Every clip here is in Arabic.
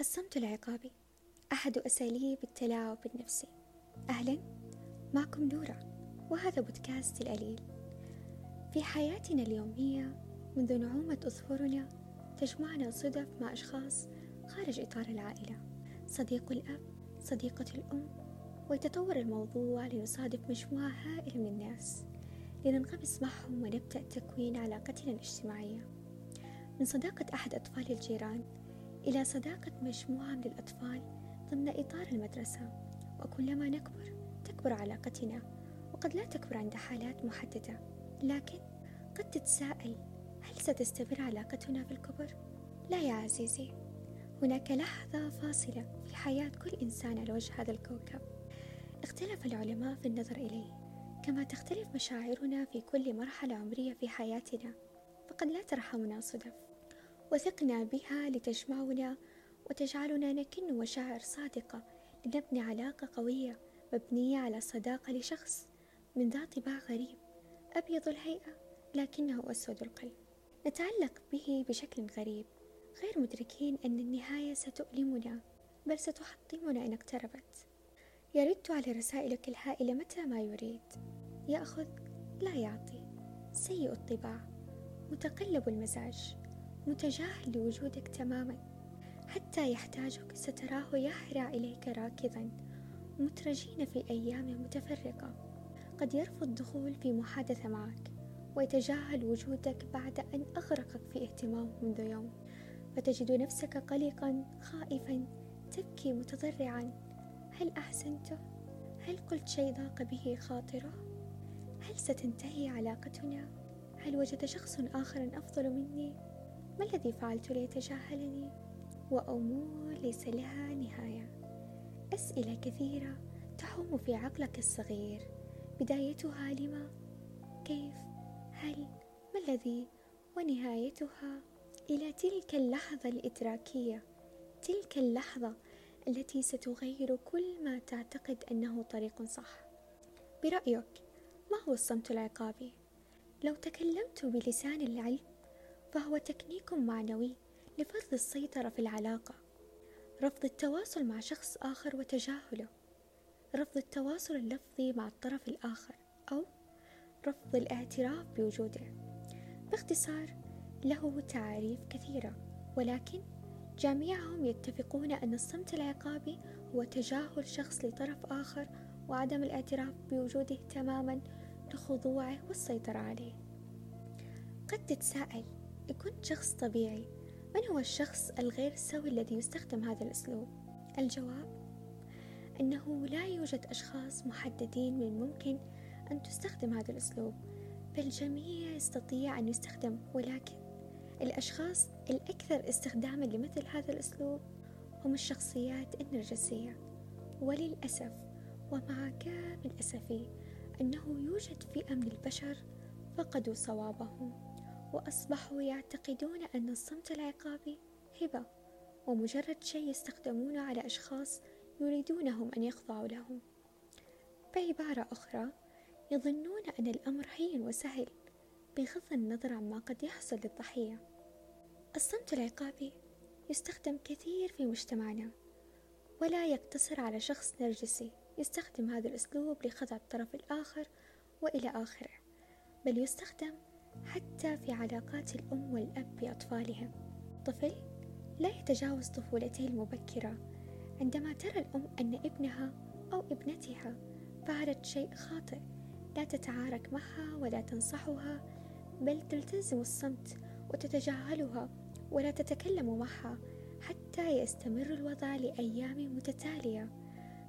الصمت العقابي. أحد أساليب التلاعب النفسي. أهلا معكم نورة وهذا بودكاست القليل في حياتنا اليومية منذ نعومة أظفرنا تجمعنا صدف مع أشخاص خارج إطار العائلة. صديق الأب صديقة الأم ويتطور الموضوع لنصادف مجموعة هائلة من الناس. لننغمس معهم ونبدأ تكوين علاقتنا الاجتماعية. من صداقة أحد أطفال الجيران إلى صداقة مجموعة من الأطفال ضمن إطار المدرسة وكلما نكبر تكبر علاقتنا وقد لا تكبر عند حالات محددة لكن قد تتساءل هل ستستمر علاقتنا في الكبر؟ لا يا عزيزي هناك لحظة فاصلة في حياة كل إنسان على وجه هذا الكوكب اختلف العلماء في النظر إليه كما تختلف مشاعرنا في كل مرحلة عمرية في حياتنا فقد لا ترحمنا صدف وثقنا بها لتجمعنا وتجعلنا نكن مشاعر صادقة لنبني علاقة قوية مبنية على صداقة لشخص من ذا طباع غريب أبيض الهيئة لكنه أسود القلب. نتعلق به بشكل غريب غير مدركين أن النهاية ستؤلمنا بل ستحطمنا إن اقتربت. يرد على رسائلك الهائلة متى ما يريد. يأخذ لا يعطي. سيء الطباع. متقلب المزاج. متجاهل لوجودك تماما حتى يحتاجك ستراه يهرع إليك راكضا مترجين في أيام متفرقة قد يرفض الدخول في محادثة معك ويتجاهل وجودك بعد أن أغرقك في اهتمامه منذ يوم فتجد نفسك قلقا خائفا تبكي متضرعا هل أحسنت؟ هل قلت شيء ضاق به خاطرة؟ هل ستنتهي علاقتنا؟ هل وجد شخص آخر أفضل مني؟ ما الذي فعلت ليتجاهلني؟ وأمور ليس لها نهاية. أسئلة كثيرة تحوم في عقلك الصغير. بدايتها لما؟ كيف؟ هل؟ ما الذي؟ ونهايتها إلى تلك اللحظة الإدراكية. تلك اللحظة التي ستغير كل ما تعتقد أنه طريق صح. برأيك ما هو الصمت العقابي؟ لو تكلمت بلسان العلم فهو تكنيك معنوي لفرض السيطرة في العلاقة. رفض التواصل مع شخص آخر وتجاهله. رفض التواصل اللفظي مع الطرف الآخر أو رفض الاعتراف بوجوده. باختصار له تعاريف كثيرة ولكن جميعهم يتفقون أن الصمت العقابي هو تجاهل شخص لطرف آخر وعدم الاعتراف بوجوده تماما لخضوعه والسيطرة عليه. قد تتساءل كنت شخص طبيعي. من هو الشخص الغير سوي الذي يستخدم هذا الأسلوب؟ الجواب أنه لا يوجد أشخاص محددين من الممكن أن تستخدم هذا الأسلوب. بل الجميع يستطيع أن يستخدم ولكن الأشخاص الأكثر استخداما لمثل هذا الأسلوب هم الشخصيات النرجسية. وللأسف ومع كامل أسفي أنه يوجد فئة من البشر فقدوا صوابهم. وأصبحوا يعتقدون أن الصمت العقابي هبة ومجرد شيء يستخدمونه على أشخاص يريدونهم أن يخضعوا لهم. بعبارة أخرى يظنون أن الأمر هين وسهل بغض النظر عما قد يحصل للضحية. الصمت العقابي يستخدم كثير في مجتمعنا ولا يقتصر على شخص نرجسي يستخدم هذا الأسلوب لخدع الطرف الآخر وإلى آخره بل يستخدم حتى في علاقات الأم والأب بأطفالهم طفل لا يتجاوز طفولته المبكرة. عندما ترى الأم أن ابنها أو ابنتها فعلت شيء خاطئ لا تتعارك معها ولا تنصحها بل تلتزم الصمت وتتجاهلها ولا تتكلم معها حتى يستمر الوضع لأيام متتالية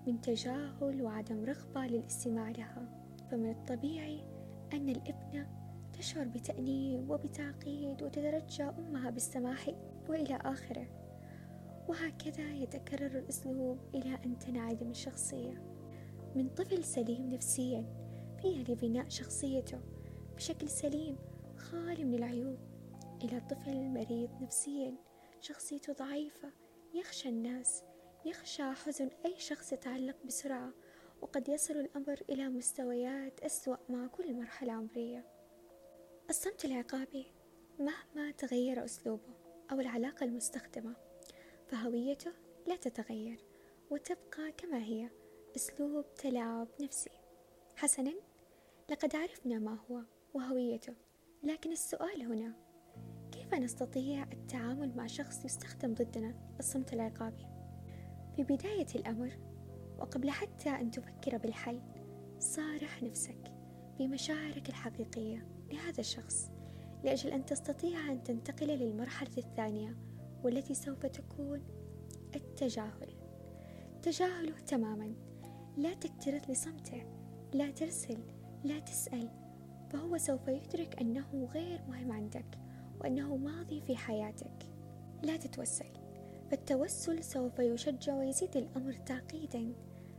من تجاهل وعدم رغبة للاستماع لها. فمن الطبيعي أن الابن تشعر بتأنيب وبتعقيد وتترجى أمها بالسماح وإلى آخره. وهكذا يتكرر الأسلوب إلى أن تنعدم الشخصية من طفل سليم نفسيا فيها لبناء شخصيته بشكل سليم خالي من العيوب. إلى طفل مريض نفسيا شخصيته ضعيفة يخشى الناس يخشى حزن أي شخص يتعلق بسرعة وقد يصل الأمر إلى مستويات أسوأ مع كل مرحلة عمرية. الصمت العقابي مهما تغير أسلوبه أو العلاقة المستخدمة فهويته لا تتغير وتبقى كما هي أسلوب تلاعب نفسي. حسنا لقد عرفنا ما هو وهويته لكن السؤال هنا كيف نستطيع التعامل مع شخص يستخدم ضدنا الصمت العقابي؟ في بداية الأمر وقبل حتى أن تفكر بالحل صارح نفسك. بمشاعرك الحقيقية لهذا الشخص لأجل أن تستطيع أن تنتقل للمرحلة الثانية والتي سوف تكون التجاهل. تجاهله تماما. لا تكترث لصمته لا ترسل لا تسأل فهو سوف يدرك أنه غير مهم عندك وأنه ماضي في حياتك. لا تتوسل. فالتوسل سوف يشجع ويزيد الأمر تعقيدا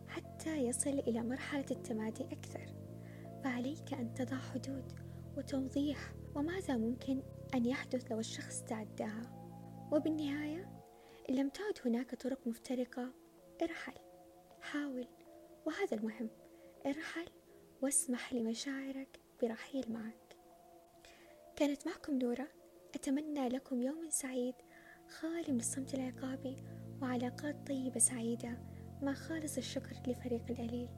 حتى يصل إلى مرحلة التمادي أكثر. فعليك أن تضع حدود وتوضيح وماذا ممكن أن يحدث لو الشخص تعداها وبالنهاية إن لم تعد هناك طرق مفترقة ارحل حاول. وهذا المهم ارحل واسمح لمشاعرك برحيل معك. كانت معكم نورة. أتمنى لكم يوم سعيد خالي من الصمت العقابي وعلاقات طيبة سعيدة مع خالص الشكر لفريق الأليل.